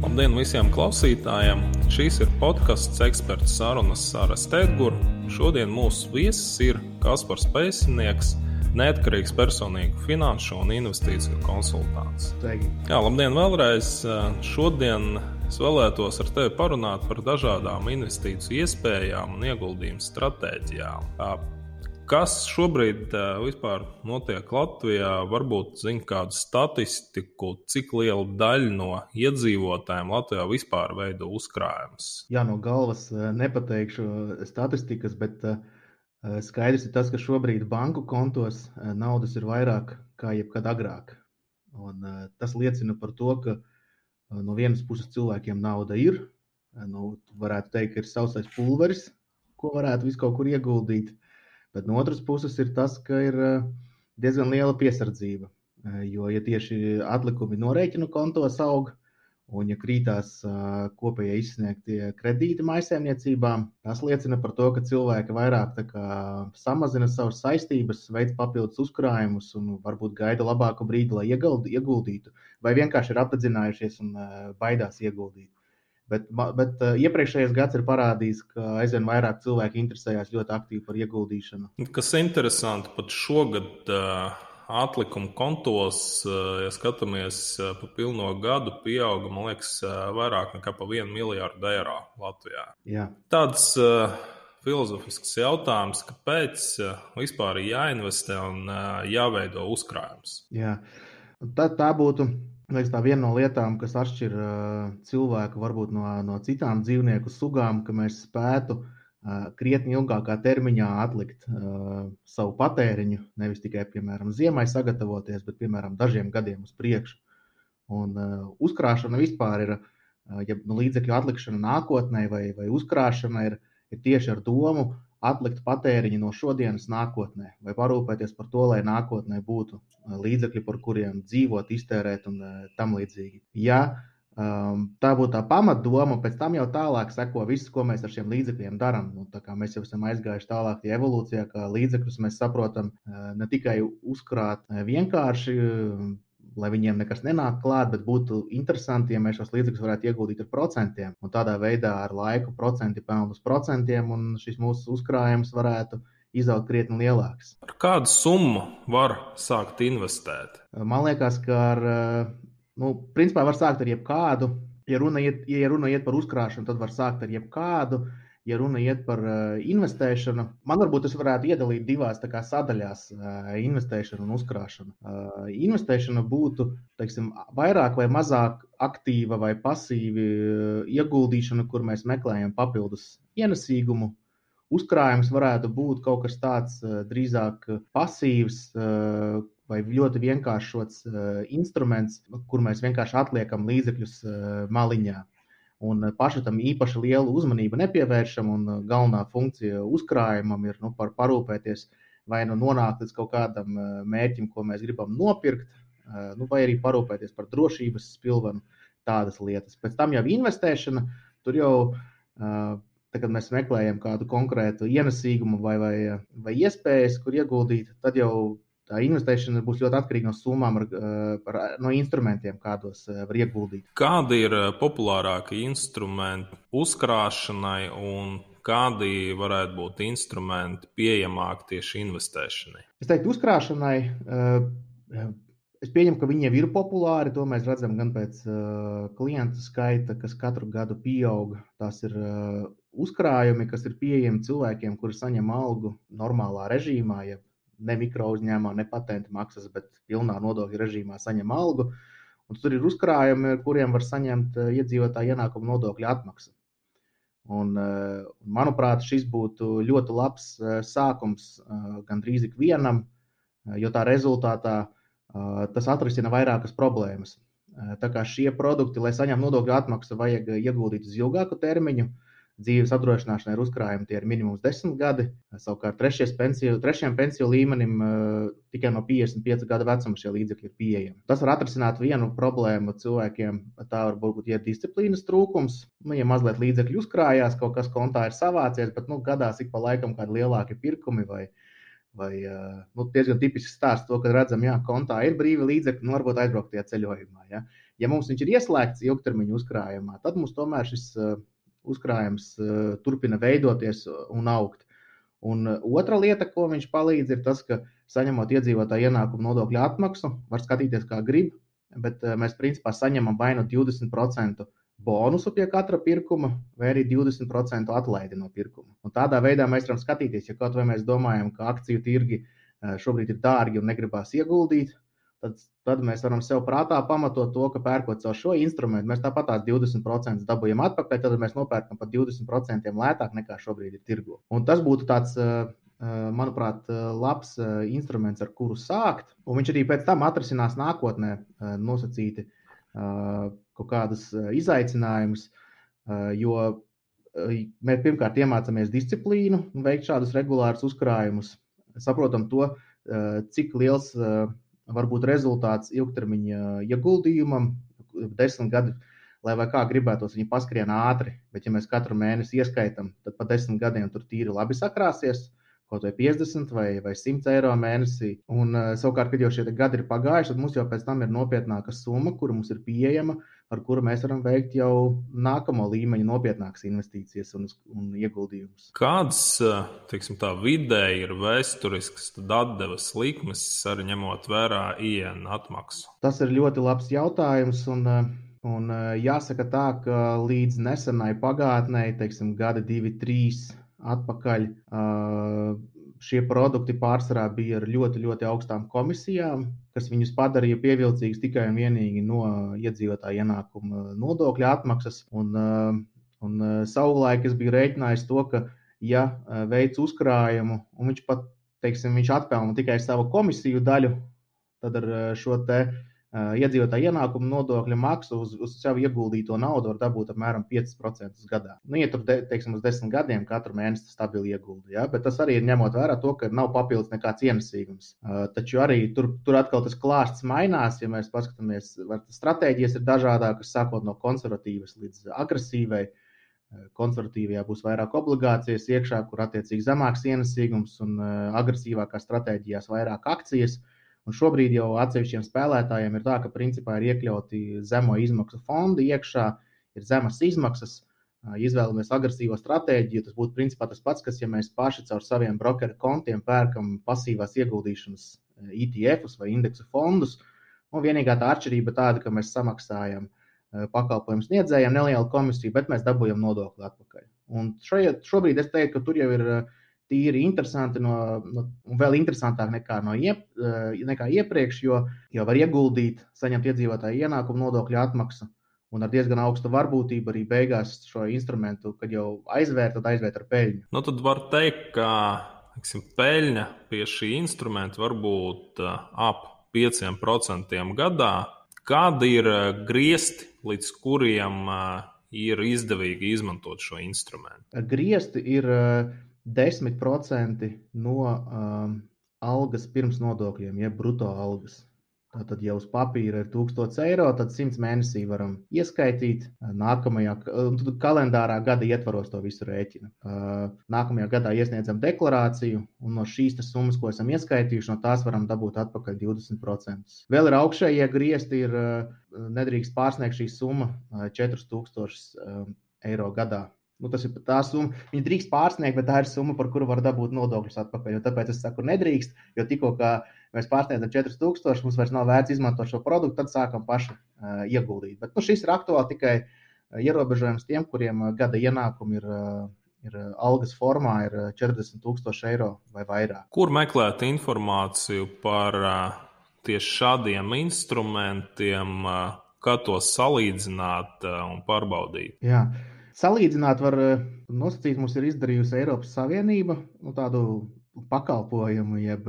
Labdien visiem klausītājiem! Šīs ir podkāsts eksperts sarunas ar Stēguru. Šodien mūsu viesis ir Kaspars Pēcinieks, neatkarīgs personīgu finanšu un investīciju konsultants. Sveiki. Jā, labdien vēlreiz! Šodien es vēlētos ar tevi parunāt par dažādām investīciju iespējām un ieguldījumu stratēģijām. Kas šobrīd vispār notiek Latvijā? Varbūt zina kādu statistiku, cik liela daļa no iedzīvotājiem Latvijā vispār veido uzkrājumus. Jā, no galvas nepateikšu statistikas, bet skaidrs ir tas, ka šobrīd banku kontos naudas ir vairāk kā jebkad agrāk. Un, tas liecina par to, ka no vienas puses cilvēkiem nauda ir. Nu, varētu teikt, ir sausais pulveris, ko varētu visu kaut kur ieguldīt. Bet no otras puses ir tas, ka ir diezgan liela piesardzība. Jo, ja tieši atlikumi norēķinu kontos aug, un ja krītās kopējie izsniegtie kredīti maisaimniecībām, tas liecina par to, ka cilvēki vairāk kā, samazina savas saistības, veids papildus uzkrājumus un varbūt gaida labāku brīdi, lai ieguldītu, vai vienkārši ir apdedzinājušies un baidās ieguldīt. Bet, bet uh, iepriekšējais gads ir parādījis, ka aizvien vairāk cilvēku interesējās ļoti aktīvi par ieguldīšanu. Kas interesanti, pat šogad uh, atlikumu kontos, uh, ja skatāmies pa pilno gadu, pieauga, liekas, vairāk nekā pa vienu miljārdu eiro Latvijā. Jā. Tāds filozofisks jautājums, kāpēc vispār ir jāinvestē un jāveido uzkrājums? Jā. Tā, tā būtu Liekas, tā viena no lietām, kas atšķir cilvēku varbūt no, no citām dzīvnieku sugām, ka mēs spētu krietni ilgākā termiņā atlikt savu patēriņu, nevis tikai, piemēram, ziemai sagatavoties, bet, piemēram, dažiem gadiem uz priekšu. Un uzkrāšana vispār ir, ja nu, līdzekļu atlikšana nākotnē vai, vai uzkrāšana ir, ir tieši ar domu atlikt patēriņu no šodienas nākotnē, vai parūpēties par to, lai nākotnē būtu uh, līdzekļi, par kuriem dzīvot, iztērēt un uh, tam līdzīgi. Ja um, tā būtu tā pamatdoma, pēc tam jau tālāk seko viss, ko mēs ar šiem līdzekļiem darām. Nu, mēs jau esam aizgājuši tālāk evolūcijā, ka līdzekļus mēs saprotam uh, ne tikai uzkrāt vienkārši lai viņiem nekas nenāk klāt, bet būtu interesanti, ja mēs šos līdzekļus varētu ieguldīt ar procentiem. Un tādā veidā ar laiku procenti pelna uz procentiem, un šis mūsu uzkrājums varētu izaugt krietni lielāks. Ar kādu summu var sākt investēt? Man liekas, ka ar, nu, principā var sākt ar jebkādu. Ja runa, iet, ja runa iet par uzkrāšanu, tad var sākt ar jebkādu ja runa iet par uh, investēšanu, man varbūt tas varētu iedalīt divās kā, sadaļās uh, - investēšanu un uzkrāšanu. Uh, investēšana būtu teiksim, vairāk vai mazāk aktīva vai pasīva ieguldīšana, kur mēs meklējam papildus ienesīgumu. Uzkrājums varētu būt kaut kas tāds drīzāk pasīvs, vai ļoti vienkāršots uh, instruments, kur mēs vienkārši atliekam līdzekļus uh, maliņā un eh, paši tam īpaši lielu uzmanību nepievēršam. Eh, galvenā funkcija uzkrājumam ir nu, par parūpēties vai nu nonākt līdz kaut kādam eh, mērķim, ko mēs gribam nopirkt, nu, vai arī parūpēties par drošības spilvenu, tādas lietas. Pēc tam jau investēšana, tur jau. Tad, kad mēs meklējam kādu konkrētu ienesīgumu vai, vai, vai iespējas, kur ieguldīt, tad jau tā investēšana būs ļoti atkarīga no summām, ar, eh, no instrumentiem, kādos eh, var ieguldīt. Kādi ir eh, populārākie instrumenti uzkrāšanai un kādi varētu būt instrumenti pieejamāki tieši investēšanai? Es teiktu, uzkrāšanai. Es pieņemu, ka viņi jau ir populāri. To mēs redzam gan pēc klientu skaita, kas katru gadu pieaug. Tās ir uzkrājumi, kas ir pieejami cilvēkiem, kuri saņem algu normālā režīmā, ja ne mikro uzņēmumā, ne patenta maksas, bet pilnā nodokļu režīmā saņem algu. Un tur ir uzkrājumi, ar kuriem var saņemt eh, iedzīvotāju ienākumu nodokļu atmaksu. Un, eh, manuprāt, šis būtu ļoti labs eh, sākums gandrīz ikvienam, jo tā rezultātā tas atrisina vairākas problēmas. Tā kā šie produkti, lai saņemtu nodokļu atmaksu, vajag ieguldīt uz ilgāku termiņu, dzīves apdrošināšanai ir uzkrājumi, tie ir minimums 10 gadi. Savukārt pensiju, trešajam pensiju līmenim tikai no 55 gadu vecuma šie līdzekļi ir pieejami. Tas var atrisināt vienu problēmu cilvēkiem. Tā var būt ja disciplīnas trūkums. Nu, ja mazliet līdzekļu uzkrājās, kaut kas kontā ir savācies, bet nu, gadās ik pa laikam kādi lielāki pirkumi vai Vai nu, diezgan tipisks stāsts, to, ka redzam, ka kontā ir brīvi līdzekļi, nu, varbūt aizbraukt tajā ceļojumā. Ja? ja mums viņš ir ieslēgts ilgtermiņa uzkrājumā, tad mums tomēr šis uzkrājums turpina veidoties un augt. Un otra lieta, ko viņš palīdz, ir tas, ka saņemot iedzīvotāju ienākumu nodokļu atmaksu, var skatīties kā grib, bet mēs principā saņemam vai nu 20% bonusu pie katra pirkuma, vai arī 20% atlaidi no pirkuma. Un tādā veidā mēs varam skatīties, ja kaut vai mēs domājam, ka akciju tirgi eh, šobrīd ir dārgi un negribās ieguldīt, tad, tad mēs varam sev prātā pamatot to, ka pērkot caur šo instrumentu, mēs tāpat tās 20% dabūjam atpakaļ, tad mēs nopērkam par 20% lētāk nekā šobrīd ir tirgu. Un tas būtu tāds, eh, eh, manuprāt, labs instruments, ar kuru sākt, un viņš arī pēc tam atrisinās nākotnē nosacīti kaut kādus izaicinājumus, jo mēs pirmkārt iemācāmies disciplīnu, veikt šādus regulārus uzkrājumus, saprotam to, cik liels var būt rezultāts ilgtermiņa ieguldījumam, desmit gadu. Lai vai kā gribētos, viņi paskrien ātri, bet, ja mēs katru mēnesi ieskaitām, tad pa desmit gadiem tur tīri labi sakrāsies kaut vai 50 vai, vai 100 eiro mēnesī. Un, uh, savukārt, kad jau šie gadi ir pagājuši, tad mums jau pēc tam ir nopietnāka summa, kura mums ir pieejama, ar kuru mēs varam veikt jau nākamo līmeņa nopietnākas investīcijas un, un ieguldījumus. Kādas eh, vidēji ir vēsturiskas atdevas likmes, arī ņemot vērā IN atmaksu? Tas ir ļoti labs jautājums. Un, uh, Un jāsaka tā, ka līdz nesenai pagātnē, teiksim, gadi, divi, trīs, atpakaļ. Šie produkti pārsvarā bija ar ļoti, ļoti augstām komisijām, kas viņus padarīja pievilcīgus tikai un vienīgi no iedzīvotāja ienākuma nodokļa atmaksas. Un, un savulaik es biju rēķinājis to, ka, ja veids uzkrājumu, un viņš pat, teiksim, viņš atpelna tikai savu komisiju daļu, tad ar šo te iedzīvotāju ienākumu nodokļa maksu uz, uz sev ieguldīto naudu var dabūt apmēram 5% gadā. Nu, ja tur, teiksim, uz 10 gadiem katru mēnesi stabili iegulda, ja? bet tas arī ir ņemot vērā to, ka nav papildus nekāds ienesīgums. Uh, taču arī tur, tur atkal tas klāsts mainās, ja mēs paskatāmies, stratēģijas ir dažādākas, sākot no konservatīvas līdz agresīvai. Konservatīvajā būs vairāk obligācijas iekšā, kur attiecīgi zemāks ienesīgums, un agresīvākā stratēģijās vairāk akcijas. Uh, Un šobrīd jau atsevišķiem spēlētājiem ir tā, ka principā ir iekļauti zemo izmaksu fondi iekšā, ir zemas izmaksas. Izvēlamies agresīvo stratēģiju. Tas būtu principā tas pats, kas, ja mēs paši caur saviem brokeru kontiem pērkam pasīvās ieguldīšanas ETFs vai indeksu fondus. Un vienīgā tā atšķirība tāda, ka mēs samaksājam pakalpojumu sniedzējiem nelielu komisiju, bet mēs dabūjam nodokli atpakaļ. Un šoiet, šobrīd es teiktu, ka tur jau ir uh, tīri interesanti, no, no, un vēl interesantāk nekā, no iep, eh, nekā iepriekš, jo, jo var ieguldīt, saņemt iedzīvotāju ienākumu nodokļu atmaksu. Un ar diezgan augstu varbūtību arī beigās šo instrumentu, kad jau aizvērt, tad aizvērt ar peļņu. Nu, tad var teikt, ka tiksim, peļņa pie šī instrumenta var būt uh, ap 5% gadā. Kādi ir uh, griezti, līdz kuriem ir izdevīgi izmantot šo instrumentu? Griezti ir uh, 10% no um, algas pirms nodokļiem, jeb brutto algas. Tātad, ja uz papīra ir 1000 eiro, tad 100 mēnesī varam ieskaitīt. Nākamajā kalendārā gada ietvaros to visu rēķina. Uh, nākamajā gadā iesniedzam deklarāciju, un no šīs summas, ko esam ieskaitījuši, no tās varam dabūt atpakaļ 20%. Vēl ir augšējie griezti, ir uh, nedrīkst pārsniegt šī summa 4000 uh, eiro gadā. Nu, tas ir tā summa. Viņi drīkst pārsniegt, bet tā ir summa, par kuru var dabūt nodokļus atpakaļ. Jo tāpēc es saku, nedrīkst, jo tikko mēs pārsniedzam 4000, mums vairs nav vērts izmantot šo produktu, tad sākam paši uh, ieguldīt. Bet nu, šis ir aktuāli tikai ierobežojums tiem, kuriem gada ienākumi ir. Uh, ir algas formā ir 40,000 eiro vai vairāk. Kur meklēt informāciju par tieši šādiem instrumentiem, kā tos salīdzināt un pārbaudīt? Jā. Salīdzināt, var eh, nosacīt, mums ir izdarījusi Eiropas Savienība nu, tādu pakalpojumu, jeb,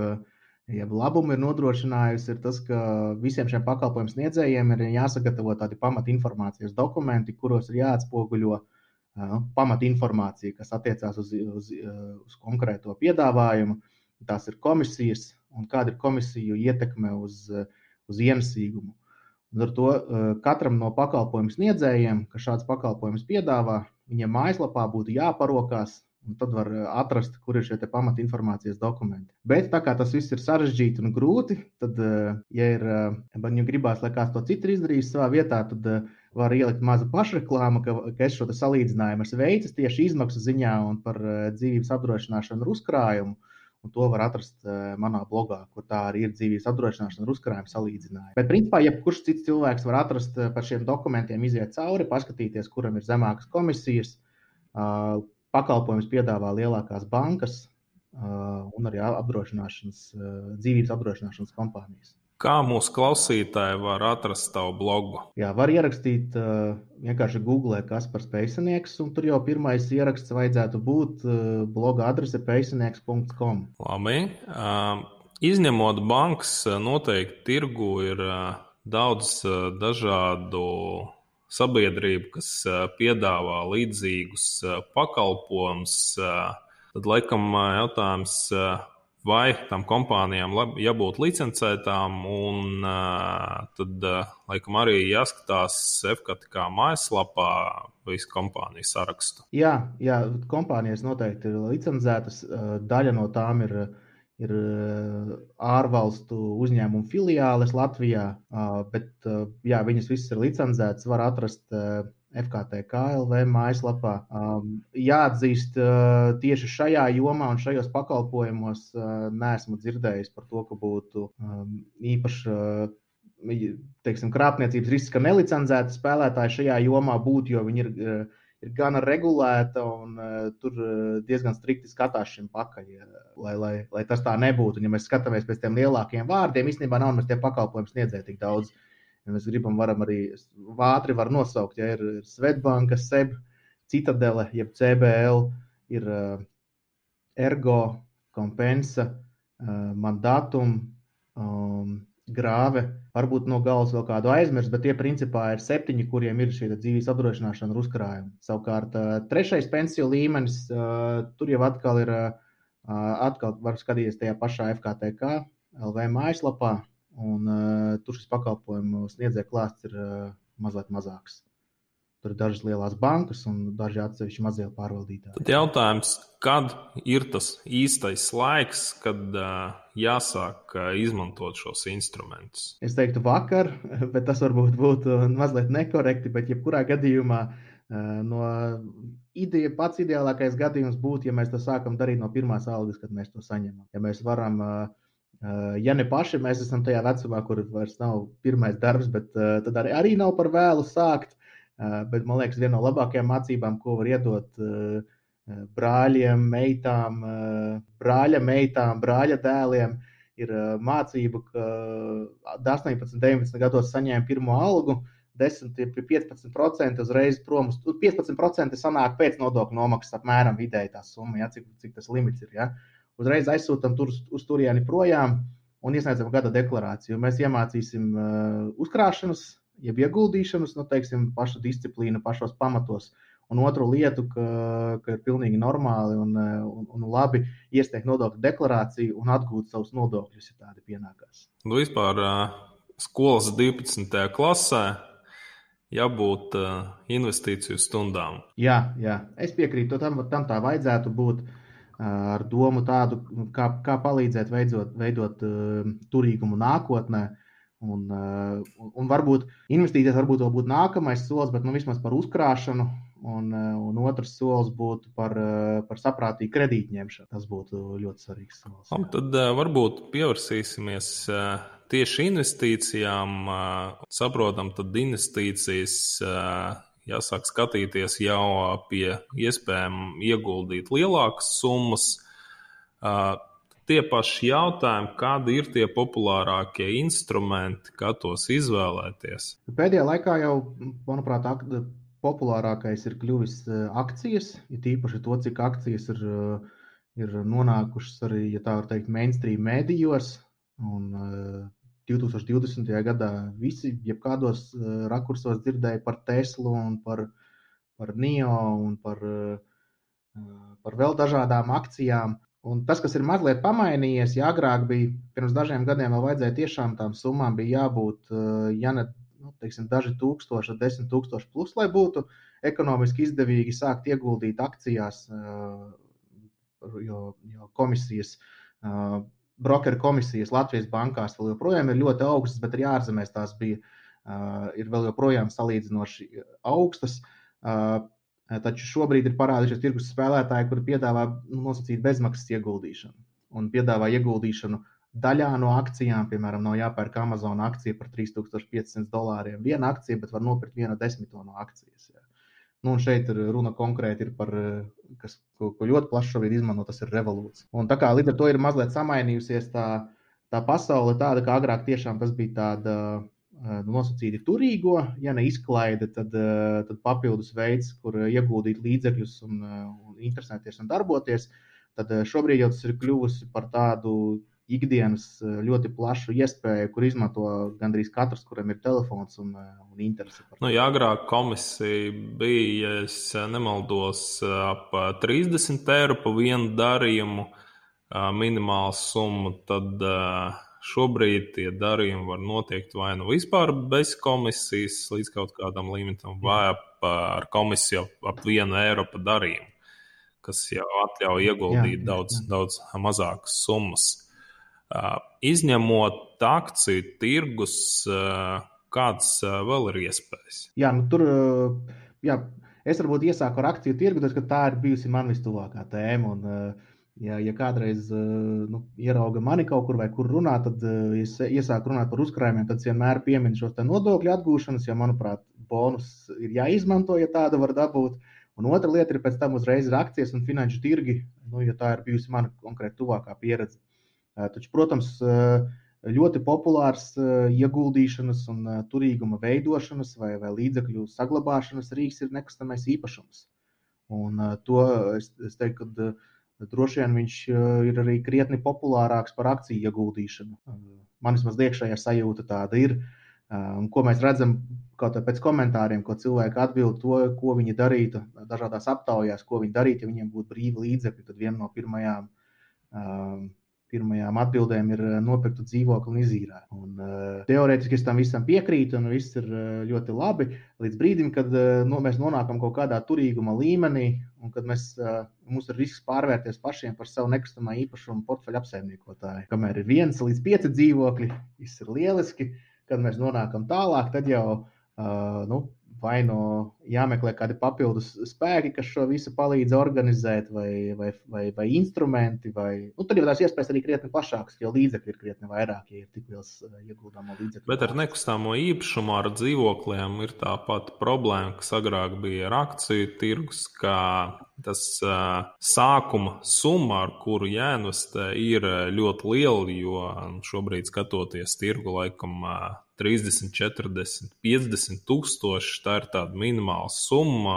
jeb labumu ir nodrošinājusi, ir tas, ka visiem šiem pakalpojumu sniedzējiem ir jāsagatavo tādi pamatinformācijas dokumenti, kuros ir jāatspoguļo pamatinformācija, kas attiecās uz, uz, uz konkrēto piedāvājumu. Tās ir komisijas un kāda ir komisiju ietekme uz, uz ienesīgumu. Un ar to katram no pakalpojumu sniedzējiem, kas šāds pakalpojums piedāvā, viņiem mājaslapā būtu jāparokās Un tad var atrast, kur ir šie pamatinformācijas dokumenti. Bet tā kā tas viss ir sarežģīti un grūti, tad, ja ir, man jau gribās, lai kāds to citu izdarīs savā vietā, tad var ielikt mazu pašreklāmu, ka, ka es šo salīdzinājumu esmu veicis tieši izmaksu ziņā un par eh, dzīvības apdrošināšanu ar uzkrājumu. Un to var atrast uh, manā blogā, kur tā arī ir dzīvības apdrošināšana ar uzkrājumu salīdzinājumu. Bet, principā, jebkurš cits cilvēks var atrast uh, par šiem dokumentiem, iziet cauri, paskatīties, kuram ir zemākas komisijas. Uh, pakalpojumus piedāvā lielākās bankas un arī apdrošināšanas, dzīvības apdrošināšanas kompānijas. Kā mūsu klausītāji var atrast tavu blogu? Jā, var ierakstīt uh, vienkārši Google, kas par spēcinieks, un tur jau pirmais ieraksts vajadzētu būt uh, bloga adrese pēcinieks.com. Labi. Uh, izņemot bankas, noteikti tirgu ir daudz dažādu sabiedrību, kas piedāvā līdzīgus pakalpojumus. Tad, laikam, jautājums vai tam kompānijām jābūt licencētām, un tad, laikam, arī jāskatās FKTK mājaslapā visu kompāniju sarakstu. Jā, jā, kompānijas noteikti ir licencētas. Daļa no tām ir, ir ārvalstu uzņēmumu filiāles Latvijā, bet jā, viņas visas ir licencētas. Var atrast FKTK LV mājaslapā. Um, jāatzīst, uh, tieši šajā jomā un šajos pakalpojumos uh, neesmu dzirdējis par to, ka būtu um, īpaši uh, teiksim, krāpniecības risks, ka nelicenzēti spēlētāji šajā jomā būtu, jo viņi ir, uh, ir gana regulēta un uh, tur uh, diezgan strikti skatās šim pakaļ, lai, lai, lai tas tā nebūtu. Un, ja mēs skatāmies pēc tiem lielākiem vārdiem, īstenībā nav mēs tie pakalpojumi sniedzēji tik daudz. Uh, Ja mēs gribam, varam arī ātri var nosaukt, ja ir Svetbanka, SEB, Citadele, jeb CBL, ir uh, Ergo, Compensa, uh, Mandatum, um, Grāve. Varbūt no galvas vēl kādu aizmirst, bet tie principā ir septiņi, kuriem ir šī dzīves apdrošināšana ar uzkrājumu. Savukārt, uh, trešais pensiju līmenis, uh, tur jau atkal ir, uh, atkal var skatīties tajā pašā FKTK LV mājaslapā, Un, uh, tur šis pakalpojumu sniedzēja klāsts ir uh, mazliet mazāks. Tur ir dažas lielas bankas un daži atsevišķi mazie pārvaldītāji. Tad jautājums, kad ir tas īstais laiks, kad uh, jāsāk uh, izmantot šos instrumentus? Es teiktu, vakar, bet tas varbūt būtu mazliet nekorekti. Bet, jebkurā gadījumā, uh, no ideja, pats ideālākais gadījums būtu, ja mēs to sākam darīt no pirmās algas, kad mēs to saņemam. Ja mēs varam uh, ja ne paši mēs esam tajā vecumā, kur vairs nav pirmais darbs, bet eh, tad arī, arī nav par vēlu sākt. Eh, bet man liekas, viena no labākajām mācībām, ko var iedot brāļiem, meitām, brāļa meitām, brāļa dēliem, ir mācība, ka 18, 19 gados saņēma pirmo algu. 10, 15% uzreiz prom. 15% sanāk pēc nodokļu nomaksas apmēram vidēji tā summa, ja, cik, cik tas limits ir. Ja. Uh, uzreiz aizsūtām tur, uz turieni projām un iesniedzam gada deklarāciju. Mēs iemācīsim uh, uzkrāšanas, jeb ieguldīšanas, nu, teiksim, pašu disciplīnu, pašos pamatos. Un otru lietu, ka, ka ir pilnīgi normāli un, uh, un, un labi iesniegt nodokļu deklarāciju un atgūt savus nodokļus, ja tādi pienākās. Nu, vispār uh, skolas 12. klasē jābūt investīciju stundām. Jā, jā, es piekrītu, tam, tam tā vajadzētu būt. Uh, ar domu tādu, kā, kā palīdzēt veidot, veidot turīgumu nākotnē. Un, un varbūt investīcijas varbūt vēl būtu nākamais solis, bet nu, vismaz par uzkrāšanu. Un, un otrs solis būtu par, par saprātīgu kredītņemšanu. Tas būtu ļoti svarīgs solis. Jā. Tad varbūt pievērsīsimies tieši investīcijām. Saprotam, tad investīcijas. Uh, jāsāk skatīties jau pie iespējām ieguldīt lielākas summas. Tie paši jautājumi, kādi ir tie populārākie instrumenti, kā tos izvēlēties? Pēdējā laikā jau, manuprāt, populārākais ir kļuvis akcijas, ir tīpaši to, cik akcijas ir, ir nonākušas arī, ja tā var teikt, mainstream mēdījos. Un, 2020. gadā visi, jebkādos eh, rakursos dzirdēja par Teslu un par, par NIO un par, par vēl dažādām akcijām. Un tas, kas ir mazliet pamainījies, ja agrāk bija, pirms dažiem gadiem vēl vajadzēja tiešām tām summām bija jābūt, ja ne nu, teiksim, daži tūkstoši, desmit tūkstoši plus, lai būtu ekonomiski izdevīgi sākt ieguldīt akcijās, jo, jo komisijas, brokeru komisijas Latvijas bankās vēl joprojām ir ļoti augstas, bet arī ārzemēs tās bija, ir vēl joprojām salīdzinoši augstas. Taču šobrīd ir parādījušies tirgus spēlētāji, kuri piedāvā nu, nosacīt bezmaksas ieguldīšanu un piedāvā ieguldīšanu daļā no akcijām. Piemēram, nav jāpērk Amazon akcija par 3500 dolāriem. Viena akcija, bet var nopirkt vienu desmito no akcijas. Jā. Nu, šeit ir runa konkrēti ir par, kas, ko, ko ļoti plaši šobrīd izmanto, tas ir revolūcija. Un tā kā līdz ar to ir mazliet samainījusies tā, tā pasaule, tāda kā agrāk tiešām tas bija tāda Eh, nosacīti turīgo, ja ne izklaide, tad, eh, tad papildus veids, kur ieguldīt līdzekļus un, eh, un interesēties un darboties. Tad šobrīd jau tas ir kļuvusi par tādu ikdienas ļoti plašu iespēju, kur izmanto gandrīz katrs, kuram ir telefons un, un interese. Nu, ja agrāk komisija bija, ja es nemaldos, ap 30 eiro par vienu darījumu, minimāla summa, tad uh, Šobrīd tie darījumi var notiekt vai nu vispār bez komisijas līdz kaut kādam limitam, vai ar komisiju ap vienu eiro par darījumu, kas jau atļauj ieguldīt jā, jā, daudz, jā. daudz mazākas summas. Izņemot akciju tirgus, kādas vēl ir iespējas? Jā, nu tur jā, es varbūt iesāku ar akciju tirgu, tas, ka tā ir bijusi man vistuvākā tēma. Un, Ja, ja kādreiz nu, ierauga mani kaut kur vai kur runā, tad es iesāku runāt par uzkrājumiem, tad vienmēr pieminu šos nodokļu atgūšanas, jo, manuprāt, bonus ir jāizmanto, ja tādu var dabūt. Un otra lieta ir pēc tam uzreiz ir akcijas un finanšu tirgi, nu, jo tā ir bijusi mana konkrēti tuvākā pieredze. Taču, protams, uh, ļoti populārs ieguldīšanas un turīguma veidošanas vai, vai līdzekļu saglabāšanas rīks ir nekustamais īpašums. Un to es, es teiktu, ka droši vien viņš eh, ir arī krietni populārāks par akciju ieguldīšanu. Man vismaz iekšējā sajūta tāda ir. Un ko mēs redzam pēc komentāriem, ko cilvēki atbild to, ko viņi darītu dažādās aptaujās, ko viņi darītu, ja viņiem būtu brīvi līdzekļi. Tad viena no pirmajām um, pirmajām atbildēm ir eh, nopirkt dzīvokli un izīrēt. Un, uh, teorētiski es tam visam piekrītu, un viss ir uh, ļoti labi. Līdz brīdim, kad uh, no, mēs nonākam kaut kādā turīguma līmenī, un kad mēs, uh, mums ir risks pārvērties pašiem par savu nekustamā īpašumu portfeļu apsaimniekotāju. Kamēr ir viens līdz pieci dzīvokļi, viss ir lieliski. Kad mēs nonākam tālāk, tad jau uh, nu, vai no jāmeklē kādi papildus spēki, kas šo visu palīdz organizēt, vai, vai, vai, vai instrumenti, vai nu, tad jau tās iespējas arī krietni plašākas, jo līdzekļi ir krietni vairāk, ja ir tik liels eh, ieguldāmo līdzekļu. Bet ar nekustāmo īpašumu, ar dzīvokļiem ir tā pati problēma, kas agrāk bija ar akciju tirgus, ka tas uh, sākuma summa, ar kuru jāinvestē, ir ļoti liela, jo šobrīd skatoties tirgu laikam. Uh, 30, 40, 50 tūkstoši. Tā ir tāda minimāla summa,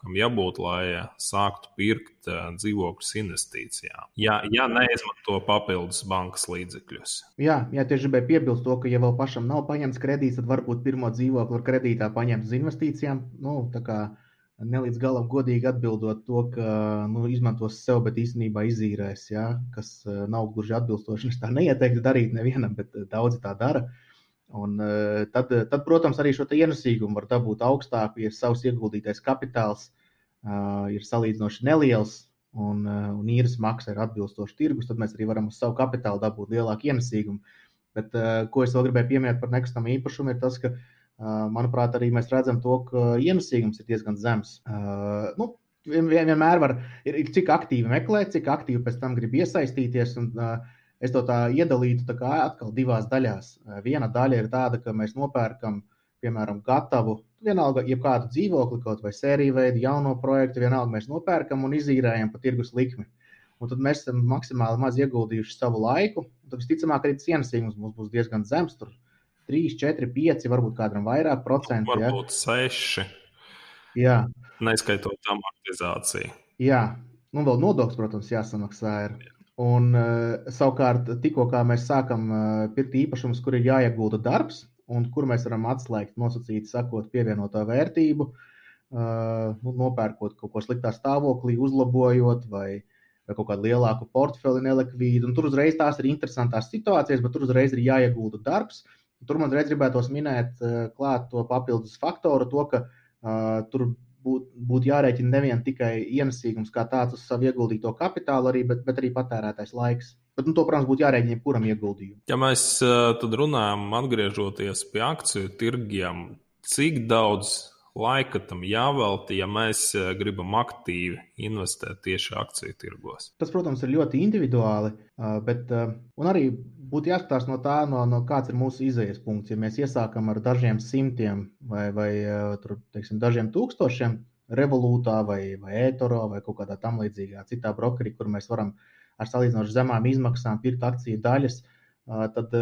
kam jābūt, lai sāktu pirkt uh, dzīvokļus investīcijām. Ja, ja neizmanto papildus bankas līdzekļus. Jā, jā, tieši gribēju piebilst to, ka, ja vēl pašam nav paņemts kredīts, tad varbūt pirmo dzīvokli var kredītā paņemt uz investīcijām. Nu, nelīdz galam godīgi atbildot to, ka nu, izmantos sev, bet īstenībā izīrēs, ja, kas nav gluži atbilstoši. Es tā neieteiktu darīt nevienam, bet daudzi tā dara. Un, eh, tad, tad, protams, arī šo ienesīgumu var dabūt augstāk, ja savs ieguldītais kapitāls uh, ir salīdzinoši neliels un, uh, un īres maksa ir atbilstoša tirgus. Tad mēs arī varam uz savu kapitālu dabūt lielāku ienesīgumu. Bet, uh, ko es vēl gribēju pieminēt par nekustamā īpašumu, ir tas, ka, uh, manuprāt, arī mēs redzam to, ka ienesīgums ir diezgan zems. Nu, vien, vienmēr var, ir, ir cik aktīvi meklēt, cik aktīvi pēc tam grib iesaistīties. Un, es to tā iedalītu tā kā atkal divās daļās. Viena daļa ir tāda, ka mēs nopērkam, piemēram, gatavu, vienalga, jebkādu dzīvokli, kaut vai sēriju veidu, jauno projektu, vienalga mēs nopērkam un izīrējam pa tirgus likmi. Un tad mēs esam maksimāli maz ieguldījuši savu laiku. Tad visticamāk, arī cienas mums būs diezgan zems. Tur 3, 4, 5, varbūt kādam vairāk procentu. Varbūt ja? 6. Jā. Neskaitot amortizāciju. Jā, nu vēl nodoklis, protams, jāsamaksā. Ir. Un, uh, savukārt, tikko mēs sākam uh, pirkt īpašumus, kur ir jāiegulda darbs, un kur mēs varam atslēgt, nosacīt, sakot, pievienoto vērtību, nu, nopērkot kaut ko sliktā stāvoklī, uzlabojot vai, vai kaut kādu lielāku portfeli nelikvīdu. Tur uzreiz tās ir interesantas situācijas, bet tur uzreiz ir jāiegulda darbs. Tur man reiz gribētos minēt klāt to papildus faktoru, to, ka uh, tur būtu būt jārēķina nevien tikai ienesīgums kā tāds uz savu ieguldīto kapitālu, arī, bet, bet arī patērētais laiks. Bet, nu, to, protams, būtu jārēķina jebkuram ieguldījumam. Ja mēs tad runājam, atgriežoties pie akciju tirgiem, cik daudz laika tam jāvelta, ja mēs gribam aktīvi investēt tieši akciju tirgos? Tas, protams, ir ļoti individuāli, bet arī būtu jāskatās no tā, no, no kāds ir mūsu izējas punkts. Ja mēs iesākam ar dažiem simtiem vai, vai tur, teiksim, dažiem tūkstošiem, revolūtā vai, vai ētoro vai kaut kādā tam līdzīgā citā brokerī, kur mēs varam ar salīdzinoši zemām izmaksām pirkt akciju daļas, tad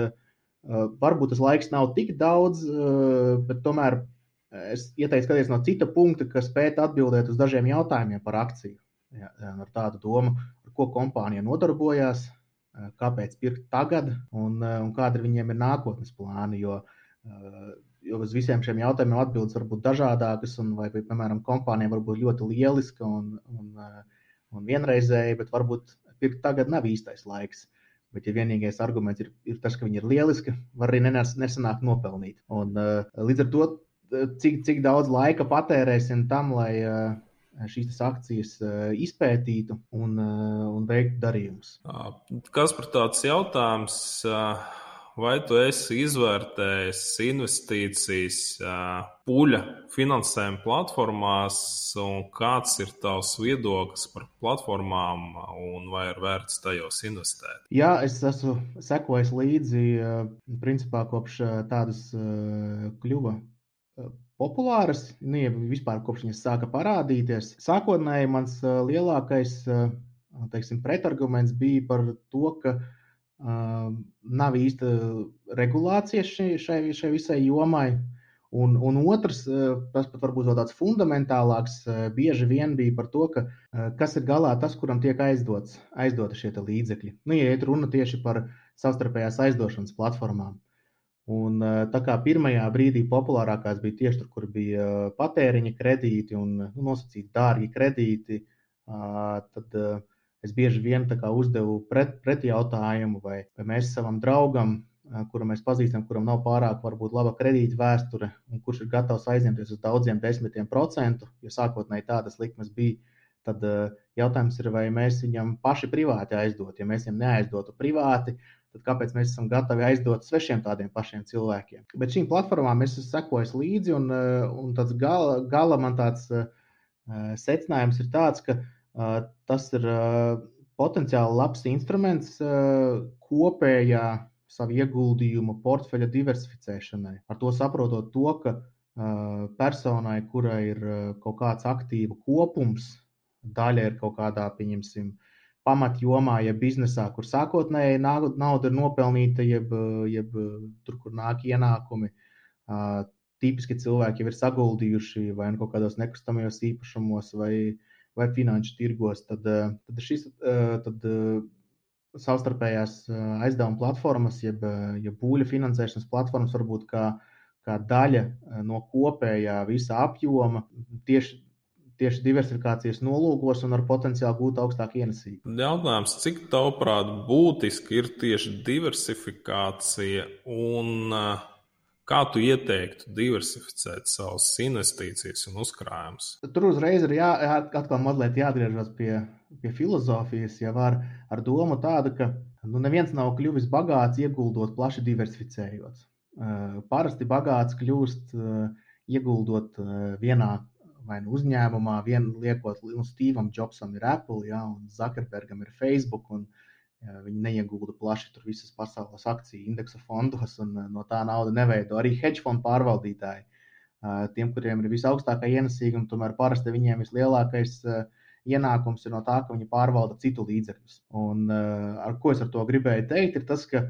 varbūt tas laiks nav tik daudz, bet tomēr es ieteiktu skatīties no cita punkta, kas spētu atbildēt uz dažiem jautājumiem par akciju. Jā, ar tādu domu, ar ko kompānija nodarbojās, kāpēc pirkt tagad un, un kādi ir viņiem ir nākotnes plāni. Jo, jo uz visiem šiem jautājumiem atbildes var būt dažādākas, un vai, piemēram, kompānija var būt ļoti lieliska un, un, un vienreizēja, bet varbūt pirkt tagad nav īstais laiks. Bet, ja vienīgais arguments ir, ir tas, ka viņi ir lieliski, var arī nesanākt nopelnīt. Un, līdz ar to, cik, cik daudz laika patērēsim tam, lai šīs akcijas izpētītu un, un veiktu darījumus. Kas par tāds jautājums? Vai tu esi izvērtējis investīcijas puļa finansējuma platformās, un kāds ir tavs viedoklis par platformām, un vai ir vērts tajos investēt? Jā, es esmu sekojis līdzi principā kopš tādas kļuva populāras, nu, ja vispār kopš viņas sāka parādīties. Sākotnēji mans lielākais teiksim, pretarguments bija par to, ka uh, nav īsta regulācija šai, šai, šai visai jomai. Un, un otrs, tas pat varbūt vēl tāds fundamentālāks, bieži vien bija par to, ka kas ir galā tas, kuram tiek aizdots, aizdoti šie līdzekļi. Nu, ja ir runa tieši par savstarpējās aizdošanas platformām. Un, tā kā pirmajā brīdī populārākās bija tieši tur, kur bija patēriņa kredīti un nu, nosacīti dārgi kredīti, tad es bieži vien uzdevu pret, pretjautājumu, vai, vai mēs savam draugam, kuru mēs pazīstam, kuram nav pārāk varbūt, laba kredīta vēsture, un kurš ir gatavs aizņemties uz daudziem desmitiem procentu, jo sākotnēji tādas likmes bija, tad jautājums ir, vai mēs viņam paši privāti aizdot. Ja mēs viņam neaizdotu privāti, tad kāpēc mēs esam gatavi aizdot svešiem tādiem pašiem cilvēkiem? Bet šīm platformām es sekoju līdzi, un, eh, un tāds gala, gala man tāds uh, secinājums ir tāds, ka uh, tas ir potenciāli labs instruments kopējā savu ieguldījumu portfeļa diversificēšanai. Ar to saprotot to, ka personai, kurai ir kaut kāds aktīvu kopums, daļa ir kaut kādā, pieņemsim, uh, pamatjomā, ja biznesā, kur sākotnēji nauda ir nopelnīta, jeb, jeb tur, kur nāk ienākumi. Tipiski cilvēki jau ir saguldījuši vai nu kaut kādos nekustamajos īpašumos, vai, vai finanšu tirgos. Tad, tad šis tad, savstarpējās aizdevuma platformas, jeb, jeb būļu finansēšanas platformas, varbūt kā, kā daļa no kopējā visa apjoma tieši tieši diversifikācijas nolūkos un ar potenciāli gūt augstāku ienesību. Jautājums, cik tavuprāt būtiski ir tieši diversifikācija un kā tu ieteiktu diversificēt savas investīcijas un uzkrājumus? Tur uzreiz ir jā, atkal mazliet jāatgriežas pie, pie filozofijas, jau ar, ar domu tādu, ka nu, neviens nav kļuvis bagāts ieguldot plaši diversificējot. Parasti bagāts kļūst ieguldot vienā vai nu uzņēmumā, vienu liekot, nu, Stevam Jobsam ir Apple, ja, un Zuckerbergam ir Facebook, un ja, viņi neiegulda plaši tur visas pasaules akciju indeksa fondos, un no tā nauda neveido arī hedge fondu pārvaldītāji. Tiem, kuriem ir visaugstākā ienesīguma, tomēr parasti viņiem vislielākais ienākums ir no tā, ka viņi pārvalda citu līdzekļus. Un ar ko es ar to gribēju teikt, ir tas, ka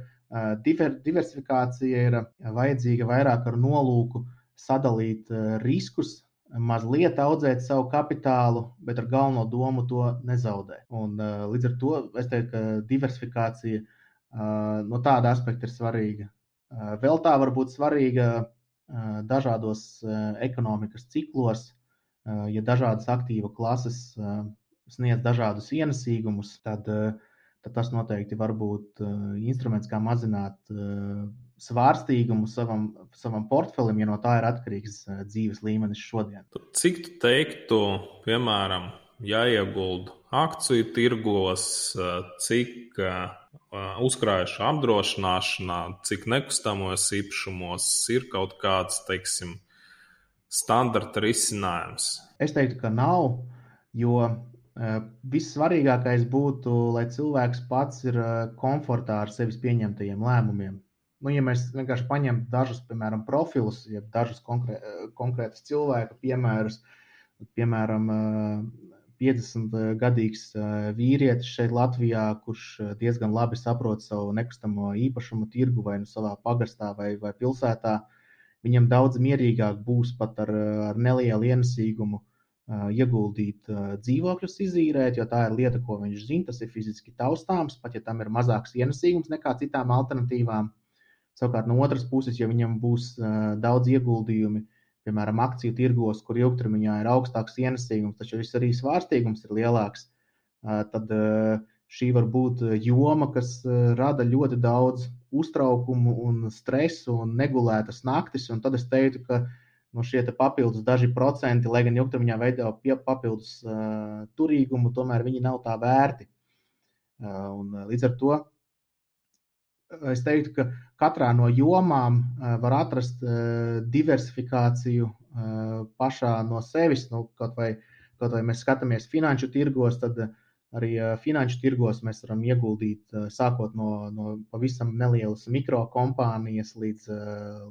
diver, diversifikācija ir vajadzīga vairāk ar nolūku sadalīt riskus mazliet audzēt savu kapitālu, bet ar galveno domu to nezaudēt. Un, uh, līdz ar to es teiktu, ka diversifikācija uh, no tāda aspekta ir svarīga. Uh, vēl tā var būt svarīga dažādos ekonomikas ciklos, ja dažādas aktīva klases sniedz dažādus ienesīgumus, tad, tad tas noteikti var būt instruments, kā mazināt svārstīgumu savam, savam portfelim, ja no tā ir atkarīgs dzīves līmenis šodien. Cik tu teiktu, piemēram, jāiegulda akciju tirgos, cik uzkrājušu apdrošināšanā, cik nekustamos īpašumos ir kaut kāds, teiksim, standarta risinājums? Es teiktu, ka nav, jo vissvarīgākais būtu, lai cilvēks pats ir komfortā ar sevis pieņemtajiem lēmumiem. Nu, ja mēs vienkārši paņemam dažus, piemēram, profilus, ja dažus konkrē, konkrētus cilvēku piemērus, piemēram, 50-gadīgs vīrietis šeit Latvijā, kurš diezgan labi saprot savu nekustamo īpašumu tirgu vai nu savā pagastā vai, vai pilsētā, viņam daudz mierīgāk būs pat ar, ar nelielu ienesīgumu ieguldīt dzīvokļus, izīrēt, jo tā ir lieta, ko viņš zina. Tas ir fiziski taustāms, pat ja tam ir mazāks ienesīgums nekā citām alternatīvām. Savukārt, no otras puses, ja viņam būs daudz ieguldījumi, piemēram, akciju tirgos, kur ilgtermiņā ir augstāks ienesīgums, taču arī svārstīgums ir lielāks, tad šī var būt joma, kas rada ļoti daudz uztraukumu un stresu un negulētas naktis. Un tad es teiktu, ka nu, šie papildus daži procenti, lai gan ilgtermiņā veido papildus turīgumu, tomēr viņi nav tā vērti. Un, līdz ar to es teiktu, ka katrā no jomām uh, var atrast uh, diversifikāciju uh, pašā no sevis. Nu, kaut, vai, kaut vai mēs skatāmies finanšu tirgos, tad arī finanšu tirgos mēs varam ieguldīt sākot no, no pavisam nelielas mikrokompānijas līdz,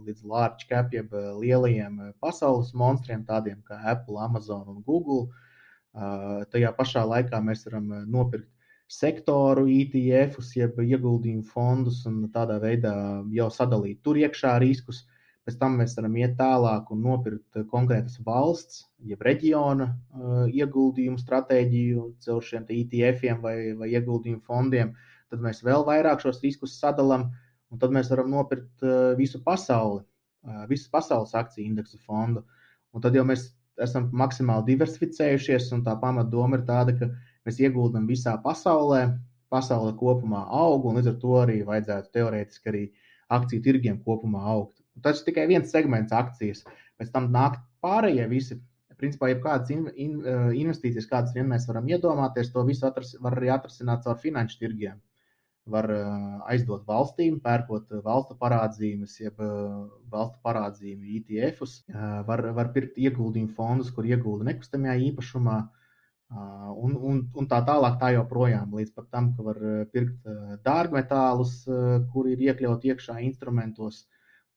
līdz large cap, jeb lielajiem pasaules monstriem, tādiem kā Apple, Amazon un Google. Tajā pašā laikā mēs varam nopirkt sektoru ETF-us, jeb ieguldījumu fondus un tādā veidā jau sadalīt tur iekšā riskus. Pēc tam mēs varam iet tālāk un nopirkt konkrētas valsts, jeb reģiona uh, ieguldījumu stratēģiju caur šiem ETF-iem vai, vai ieguldījumu fondiem. Tad mēs vēl vairāk šos riskus sadalām, un tad mēs varam nopirkt uh, visu pasauli, uh, visu pasaules akciju indeksu fondu. Un tad jau mēs esam maksimāli diversificējušies, un tā pamatdoma ir tāda, ka mēs ieguldam visā pasaulē, pasaule kopumā aug, un līdz ar to arī vajadzētu teorētiski arī akciju tirgiem kopumā augt. Tas ir tikai viens segments akcijas. Pēc tam nāk pārējie visi. Principā, ja kādas in, in, eh, investīcijas, kādas vien mēs varam iedomāties, to visu atras, var arī atrasināt caur finanšu tirgiem. Var uh, aizdot valstīm, pērkot valstu parādzīmes, jeb uh, valstu parādzīmu ETF-us. Uh, var, var pirkt ieguldījumu fondus, kur iegulda nekustamajā īpašumā. Uh, un, un, un tā tālāk, tā joprojām, līdz pat tam, ka var pirkt dārgmetālus, kuri ir iekļauti iekšā instrumentos,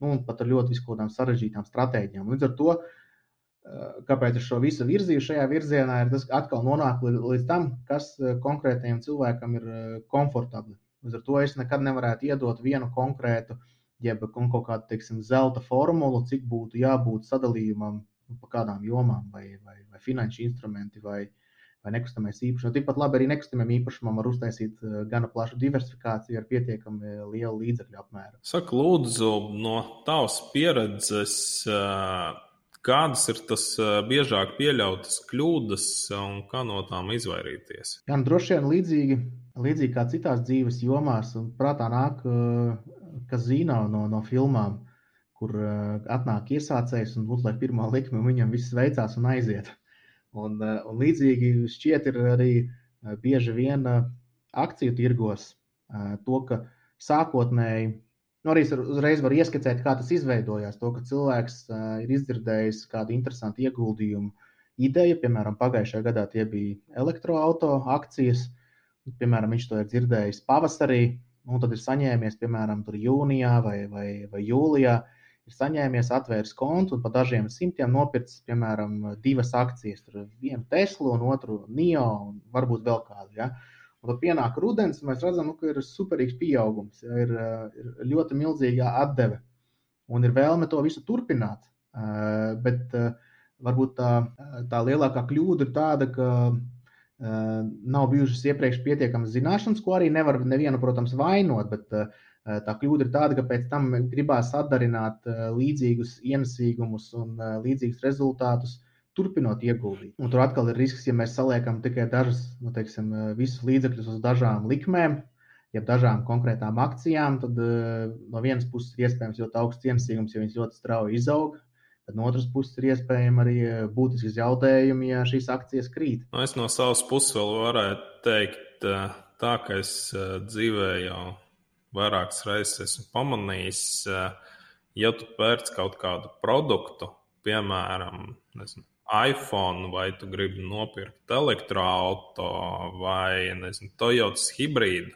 nu, un pat ar ļoti viskādām sarežģītām stratēģijām. Līdz ar to, kāpēc es šo visu virzīju šajā virzienā, ir tas, ka atkal nonāk līdz, tam, kas konkrētajam cilvēkam ir komfortabli. Līdz ar to es nekad nevarētu iedot vienu konkrētu, jeb kaut kādu, teiksim, zelta formulu, cik būtu jābūt sadalījumam pa kādām jomām, vai, vai, vai finanšu instrumenti, vai, uh, vai nekustamais īpašums. Tikpat labi arī nekustamiem īpašumam var uztaisīt eh, gana plašu diversifikāciju ar pietiekami lielu līdzekļu apmēru. Saka, lūdzu, no tavas pieredzes, eh, kādas ir tas eh, biežāk pieļautas kļūdas un kā no tām izvairīties? Jā, nu, droši vien līdzīgi, līdzīgi kā citās dzīves jomās, un prātā nāk kazino no, no filmām, kur atnāk iesācējs un uzliek pirmo likmi, un viņam viss veicās un aiziet. Un, eh, un līdzīgi šķiet ir arī eh, bieži vien eh, akciju tirgos to, ka sākotnēji, nu arī uzreiz var ieskicēt, kā tas izveidojās. To, ka cilvēks ir izdzirdējis kādu interesantu ieguldījumu ideju, piemēram, pagājušajā gadā tie bija elektroautorāta akcijas, piemēram, viņš to ir dzirdējis pavasarī, un tad ir saņēmies, piemēram, jūnijā vai, vai, vai jūlijā ir saņēmies, atvēris kontu un pa dažiem simtiem nopircis, piemēram, divas akcijas. Vienu Teslu un otru NIO un varbūt vēl kādu. Ja? Un tad pienāk rudens, un mēs redzam, nu, ka ir superīgs pieaugums, ja? ir, ir ļoti milzīga atdeve un ir vēlme to visu turpināt. Uh, bet uh, varbūt tā, tā lielākā kļūda ir tāda, ka uh, nav bijušas iepriekš pietiekamas zināšanas, ko arī nevar nevienu, protams, vainot. Bet, Eh, tā kļūda ir tāda, ka pēc tam gribās atdarināt eh, līdzīgus ienesīgumus un eh, līdzīgus rezultātus turpinot ieguldīt. Un tur atkal ir risks, ja mēs saliekam tikai dažas, nu, teiksim, visus līdzekļus uz dažām likmēm, jeb dažām konkrētām akcijām, tad no vienas puses ir iespējams ļoti augsts ienesīgums, ja viņas ļoti strauji izaug. Tad no otras puses ir iespējams arī būtiski zaudējumi, ja šīs akcijas krīt. Nu, es no savas puses vēl varētu teikt, tā ka es dzīvē jau vairākas reizes esmu pamanījis, ja tu pērc kaut kādu produktu, piemēram, nezinu, iPhone, vai tu gribi nopirkt elektroautorātu vai nezinu, Toyotas hibrīdu,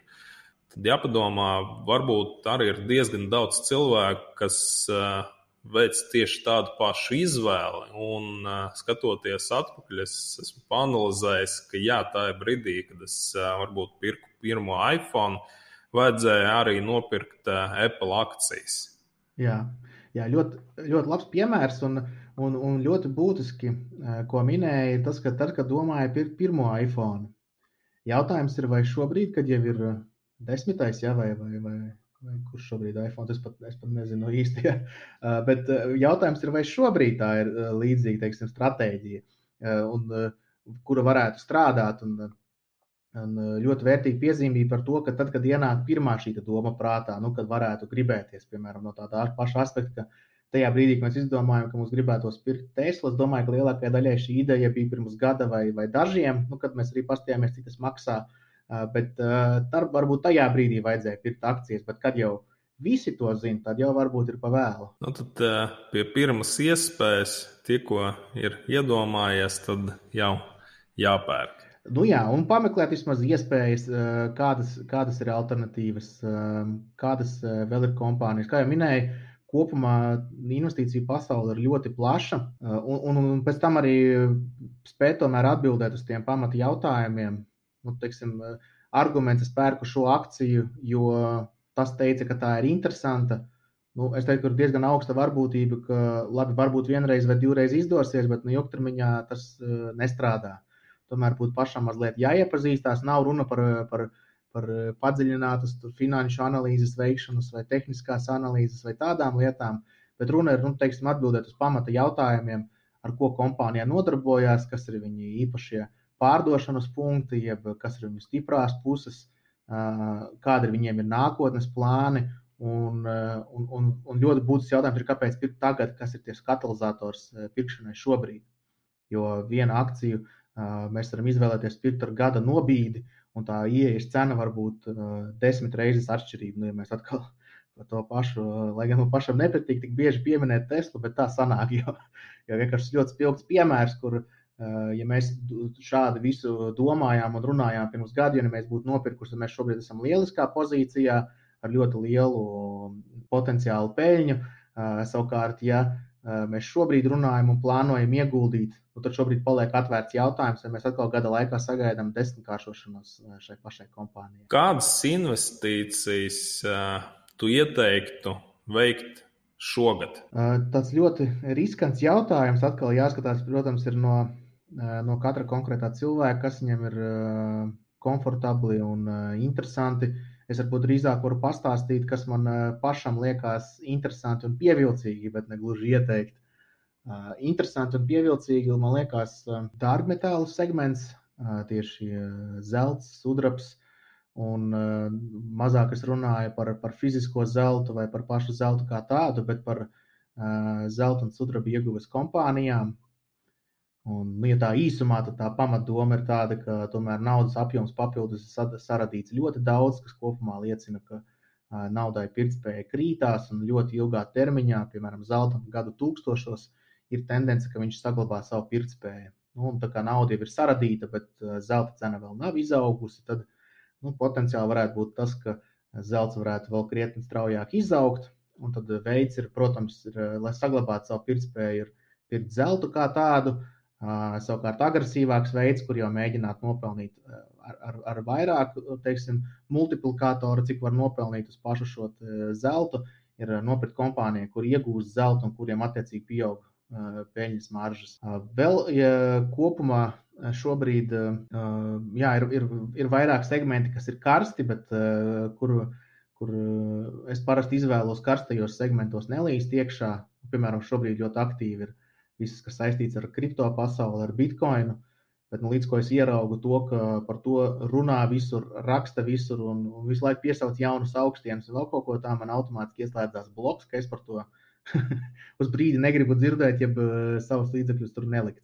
tad jāpadomā, varbūt arī ir diezgan daudz cilvēku, kas uh, veic tieši tādu pašu izvēli. Un, uh, skatoties atpakaļ, es esmu panelizējis, ka jā, tā ir brīdī, kad es uh, varbūt pirku pirmo iPhone, vajadzēja arī nopirkt uh, Apple akcijas. Jā, jā ļoti, ļoti labs piemērs. Un, un, un ļoti būtiski, ko minēja, ir tas, ka tad, kad domāja par pirmo iPhone, jautājums ir, vai šobrīd, kad jau ir desmitais, ja, vai, vai, vai, vai kurš šobrīd ir iPhone, es pat, es pat nezinu īsti. Uh, bet jautājums ir, vai šobrīd tā ir līdzīga teiksim, stratēģija, un, kura varētu strādāt. Un, un ļoti vērtīgi piezīmīja par to, ka tad, kad ienāk pirmā šī doma prātā, nu, kad varētu gribēties, piemēram, no tāda paša aspekta, ka tajā brīdī, kad mēs izdomājām, ka mums gribētos pirkt Tesla, es domāju, ka lielākajai daļai šī ideja bija pirms gada vai, vai dažiem, nu, kad mēs arī pastījāmies, cik tas maksā. Uh, Bet tad varbūt tajā brīdī vajadzēja pirkt akcijas, bet kad jau visi to zina, tad jau varbūt ir pa vēlu. Nu, tad pie pirmas iespējas, tikko ir iedomājies, tad jau jāpērk. Nu jā, un pameklēt vismaz iespējas, kādas, kādas ir alternatīvas, kādas vēl ir kompānijas. Kā jau minēju, kopumā investīciju pasaule ir ļoti plaša, un, un, un pēc tam arī spēt tomēr atbildēt uz tiem pamata jautājumiem, nu, teiksim, arguments, es pērku šo akciju, jo tas teica, ka tā ir interesanta. Nu, es teiktu, ka ir diezgan augsta varbūtība, ka labi, varbūt vienreiz vai divreiz izdosies, bet nu, ilgtermiņā tas nestrādā. Tomēr būtu pašam mazliet jāiepazīstās. Nav runa par, par, par padziļinātas finanšu analīzes veikšanas vai tehniskās analīzes vai tādām lietām, bet runa ir nu, teiksim, atbildēt uz pamata jautājumiem, ar ko kompānija nodarbojās, kas ir viņu īpašie pārdošanas punkti, jeb kas ir viņu stiprās puses, kādi ir viņiem ir nākotnes plāni. Un, un, un, un ļoti būtisks jautājums ir, kāpēc pirkt tagad, kas ir tas katalizators pirkšanai šobrīd. Jo vienu akciju mēs varam izvēlēties ar gada nobīdi, un tā ieejas cena var būt desmit reizes atšķirīga. Nu, ja mēs atkal par to pašu, lai gan man pašam nepatīk tik bieži pieminēt Teslu, bet tā sanāk, jo, jo vienkārši ļoti spilgts piemērs, kur ja mēs šādi visu domājām un runājām pirms gada, ja mēs būtu nopirkuši, tad mēs šobrīd esam lieliskā pozīcijā ar ļoti lielu potenciālu peļņu. Savukārt, ja mēs šobrīd runājam un plānojam ieguldīt, nu, tad šobrīd paliek atvērts jautājums, vai mēs atkal gada laikā sagaidām desmitkāršošanos šai pašai kompānijai. Kādas investīcijas tu ieteiktu veikt šogad? Tas ļoti riskants jautājums. Atkal jāskatās, protams, ir no no katra konkrētā cilvēka, kas viņam ir komfortabli un interesanti. Es varbūt drīzāk varu pastāstīt, kas man pašam liekas interesanti un pievilcīgi, bet ne gluži ieteikt. Interesanti un pievilcīgi man liekas dārgmetālu segments, tieši zelts, sudrabs. Un mazāk es runāju par, par fizisko zeltu vai par pašu zeltu kā tādu, bet par zelta un sudraba ieguves kompānijām, Un, nu, ja tā īsumā, tad tā pamatdoma ir tāda, ka tomēr naudas apjoms papildus ir saradīts ļoti daudz, kas kopumā liecina, ka uh, naudai pirktspēja krītās un ļoti ilgā termiņā, piemēram, zelta gadu tūkstošos, ir tendence, ka viņš saglabā savu pirktspēju. Nu, tā kā nauda jau ir saradīta, bet zelta cena vēl nav izaugusi, tad nu, potenciāli varētu būt tas, ka zelts varētu vēl krietni straujāk izaugt. Un tad veids ir, protams, ir, lai saglabātu savu pirktspēju, ir pirkt zeltu kā tādu, uh, Savukārt, agresīvāks veids, kur jau mēģināt nopelnīt ar, ar, ar vairāk teiksim, multiplikātoru, cik var nopelnīt uz pašu šo zeltu, ir nopirkt kompāniju, kur iegūst zeltu un kuriem attiecīgi pieaug peļņas maržas. Vēl ja kopumā šobrīd jā, ir, ir, ir vairāk segmenti, kas ir karsti, bet kur, kur es parasti izvēlos karstajos segmentos nelīst iekšā. Piemēram, šobrīd ļoti aktīvi ir viss, kas saistīts ar kripto pasauli, ar bitkoinu. Bet nu, līdz ko es ieraugu to, ka par to runā visur, raksta visur un, un visu laiku piesauc jaunus augstienus un vēl kaut ko tādu, man automātiski ieslēdzās bloks, ka es par to uz brīdi negribu dzirdēt, ja savus līdzekļus tur nelikt.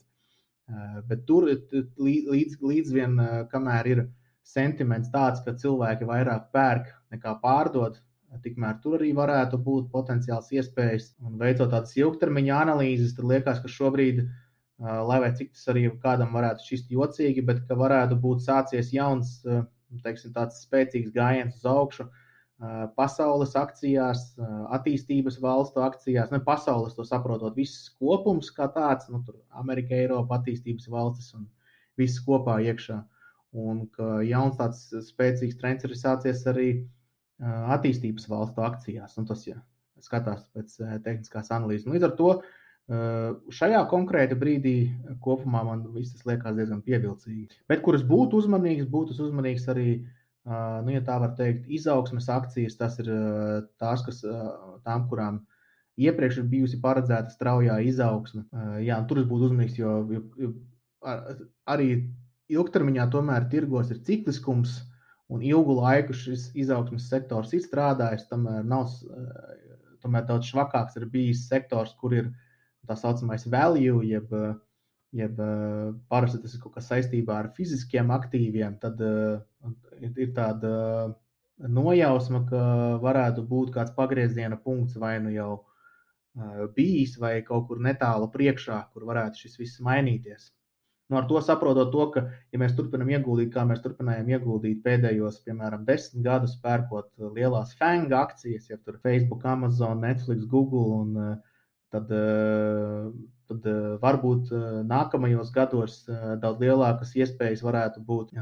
Bet tur līdz, līdz vien, kamēr ir sentiments tāds, ka cilvēki vairāk pērk nekā pārdod, tikmēr tur arī varētu būt potenciāls iespējas. Un veicot tādas ilgtermiņa analīzes, tad liekas, ka šobrīd, lai vai cik tas arī kādam varētu šķist jocīgi, bet ka varētu būt sācies jauns, teiksim, tāds spēcīgs gājiens uz augšu. Pasaules akcijās, attīstības valstu akcijās, ne pasaules to saprotot, viss kopums kā tāds, nu, tur Amerika, Eiropa, attīstības valstis un viss kopā iekšā. Un ka jauns tāds spēcīgs trends ir sācies arī uh, attīstības valstu akcijās. Un tas ja, skatās pēc tehniskās analīzes. Līdz ar to šajā konkrēta brīdī kopumā man viss liekas diezgan pievilcīgi. Bet kuras būtu uzmanīgs, būtu uzmanīgs arī. Nu, ja tā var teikt, izaugsmes akcijas, tas ir tās, kas tām, kurām iepriekš ir bijusi paredzēta straujā izaugsme. Jā, tur būtu uzmanīgs, jo, jo arī ilgtermiņā tomēr tirgos ir cikliskums, un ilgu laiku šis izaugsmes sektors ir strādājis. Tomēr, nav, eh, tomēr daudz švakāks ir bijis sektors, kur ir tā saucamais value, jeb, jeb eh, parasti tas ir kaut kas saistībā ar fiziskiem aktīviem. Tad ir tāda nojausma, ka varētu būt kāds pagrieziena punkts vai nu jau bijis, vai kaut kur netālu priekšā, kur varētu šis viss mainīties. Nu, ar to saprotot to, ka, ja mēs turpinām ieguldīt, kā mēs turpinājām ieguldīt pēdējos, piemēram, desmit gadus, pērkot lielās fanga akcijas, ja tur Facebook, Amazon, Netflix, Google, un eh, tad, eh, tad varbūt nākamajos gados daudz lielākas iespējas varētu būt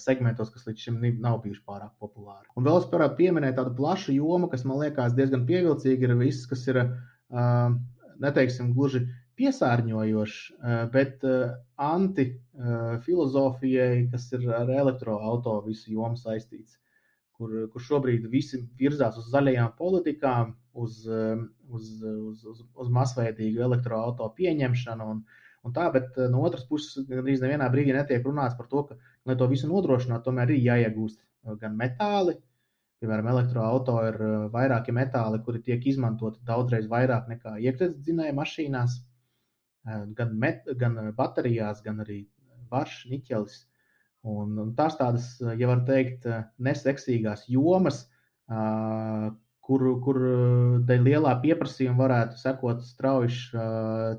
segmentos, kas līdz šim nav bijuši pārāk populāri. Un vēl es varētu pieminēt tādu plašu jomu, kas man liekas diezgan pievilcīga, ir viss, kas ir, neteiksim, gluži piesārņojošs, eh, bet eh, anti-filozofijai, eh, kas ir ar elektroautorātu visu jomu saistīts, kur, kur šobrīd visi virzās uz zaļajām politikām, uz, uz, uz, uz, uz masveidīgu elektroautorātu pieņemšanu. Un, un tā, bet no otras puses, gandrīz nevienā brīdī netiek runāts par to, ka, lai to visu nodrošinātu, tomēr ir jāiegūst gan metāli, Piemēram, elektroautorāta ir vairāki metāli, kuri tiek izmantoti daudzreiz vairāk nekā iekšzemes dzinēja mašīnās gan, met, gan baterijās, gan arī varš, niķelis. Un, un tās tādas, ja var teikt, neseksīgās jomas, kur, kur dēļ lielā pieprasījuma varētu sekot strauji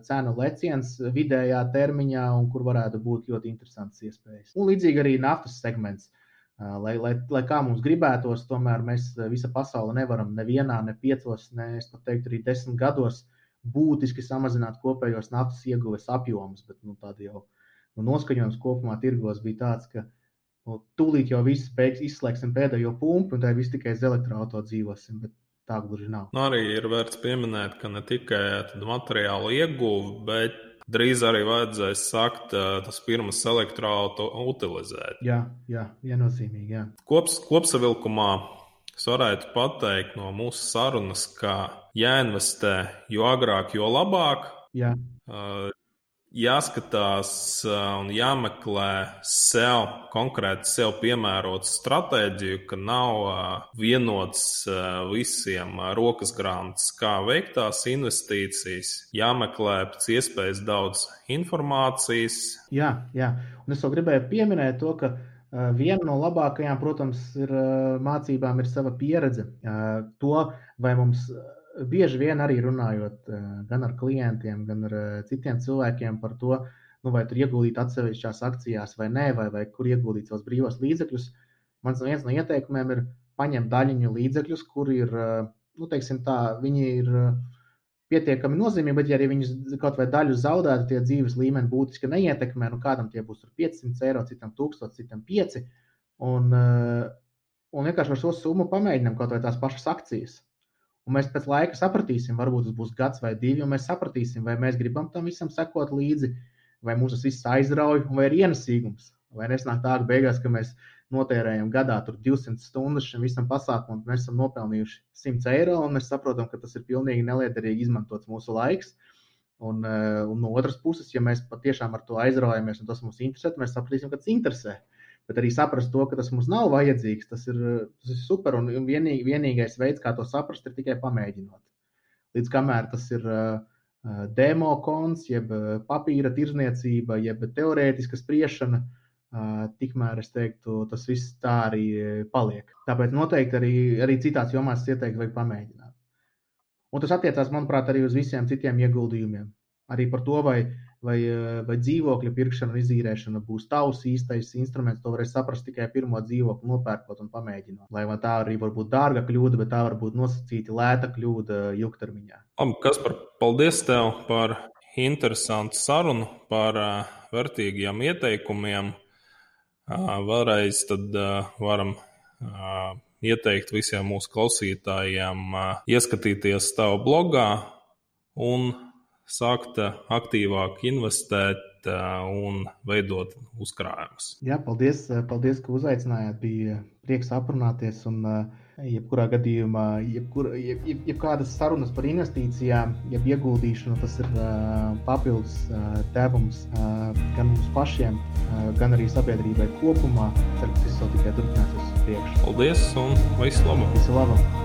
cenu leciens vidējā termiņā, un kur varētu būt ļoti interesants iespējas. Un līdzīgi arī naftas segments. Lai, lai, lai kā mums gribētos, tomēr mēs visa pasaule nevaram nevienā, ne piecos, ne es pat teiktu, arī desmit gados uh, būtiski samazināt kopējos naftas ieguves apjomus, bet nu, jau nu, noskaņojums kopumā tirgos bija tāds, ka nu, tūlīt jau viss beigs izslēgsim pēdējo pumpu, un tā viss tikai uz elektroautorāta dzīvosim. Bet tā gluži nav. Nu, arī ir vērts pieminēt, ka ne tikai materiālu ieguve, bet drīz arī vajadzēs sākt tas pirmas elektroautorāta utilizēt. Jā, jā viennozīmīgi. Jā. Kops, kopsavilkumā Es varētu pateikt no mūsu sarunas, ka jāinvestē jo agrāk, jo labāk. Jā. Jāskatās un jāmeklē sev konkrēti sev piemērotu stratēģiju, ka nav vienots visiem rokas grāmatas, kā veikt tās investīcijas. Jāmeklē pēc iespējas daudz informācijas. Jā, jā. Un es vēl gribēju pieminēt to, ka viena no labākajām, protams, ir mācībām, ir sava pieredze. To, vai mums bieži vien arī runājot gan ar klientiem, gan ar citiem cilvēkiem par to, nu, vai tur ieguldīt atsevišķās akcijās vai nē, vai, vai kur ieguldīt savus brīvos līdzekļus. Mans viens no ieteikumiem ir paņemt daļiņu līdzekļus, kur ir, nu, teiksim tā, viņi ir pietiekami nozīmīgi, bet, ja arī viņus kaut vai daļu zaudētu, tie dzīves līmeni būtiski neietekmē. Nu, kādam tie būs 500 eiro, citam 1000, citam 5. Un, eh, un vienkārši ar šo summu pamēģinām kaut vai tās pašas akcijas. Un mēs pēc laika sapratīsim, varbūt tas būs gads vai divi, un mēs sapratīsim, vai mēs gribam tam visam sekot līdzi, vai mūs tas viss aizrauj, vai ir ienesīgums. Vai nesnāk tā, ka beigās, ka mēs notērējam gadā 200 stundas šim visam pasākumam, mēs esam nopelnījuši 100 eiro, un mēs saprotam, ka tas ir pilnīgi neliederīgi izmantots mūsu laiks. Un, un no otras puses, ja mēs patiešām ar to aizraujamies un tas mums interesē, tad mēs sapratīsim, ka tas interesē. Bet arī saprast to, ka tas mums nav vajadzīgs, tas ir, tas ir super. Un vienīg, vienīgais veids, kā to saprast, ir tikai pamēģinot. Līdz kamēr tas ir uh, demo konts, jeb papīra tirzniecība, jeb teorētiska spriešana, uh, tikmēr es teiktu, tas viss tā arī paliek. Tāpēc noteikti arī, arī citās jomās ieteiktu, vajag pamēģināt. Un tas attiecās, manuprāt, arī uz visiem citiem ieguldījumiem. Arī par to, vai, vai, vai dzīvokļa pirkšana un izīrēšana būs tavs īstais instruments. To varēs saprast tikai pirmo dzīvokli nopērkot un pamēģinot. Lai tā arī var būt dārga kļūda, bet tā var būt nosacīta lēta kļūda ilgtermiņā. Labi, Kaspar, paldies tev par interesantu sarunu, par uh, vērtīgiem ieteikumiem. Uh, vēlreiz tad uh, varam uh, ieteikt visiem mūsu klausītājiem ieskatīties tavā blogā un sākt aktīvāk investēt un veidot uzkrājumus. Jā, paldies, paldies, ka uzaicinājāt. Bija prieks aprunāties. Un, jebkurā gadījumā, jebkur, jeb, jeb, jebkādas sarunas par investīcijām, jeb ieguldīšanu, tas ir papildus devums gan mums pašiem, gan arī sabiedrībai kopumā. Ceru, ka tas viss vēl tikai turpināsies uz priekšu. Paldies un visu labu! Visu labu!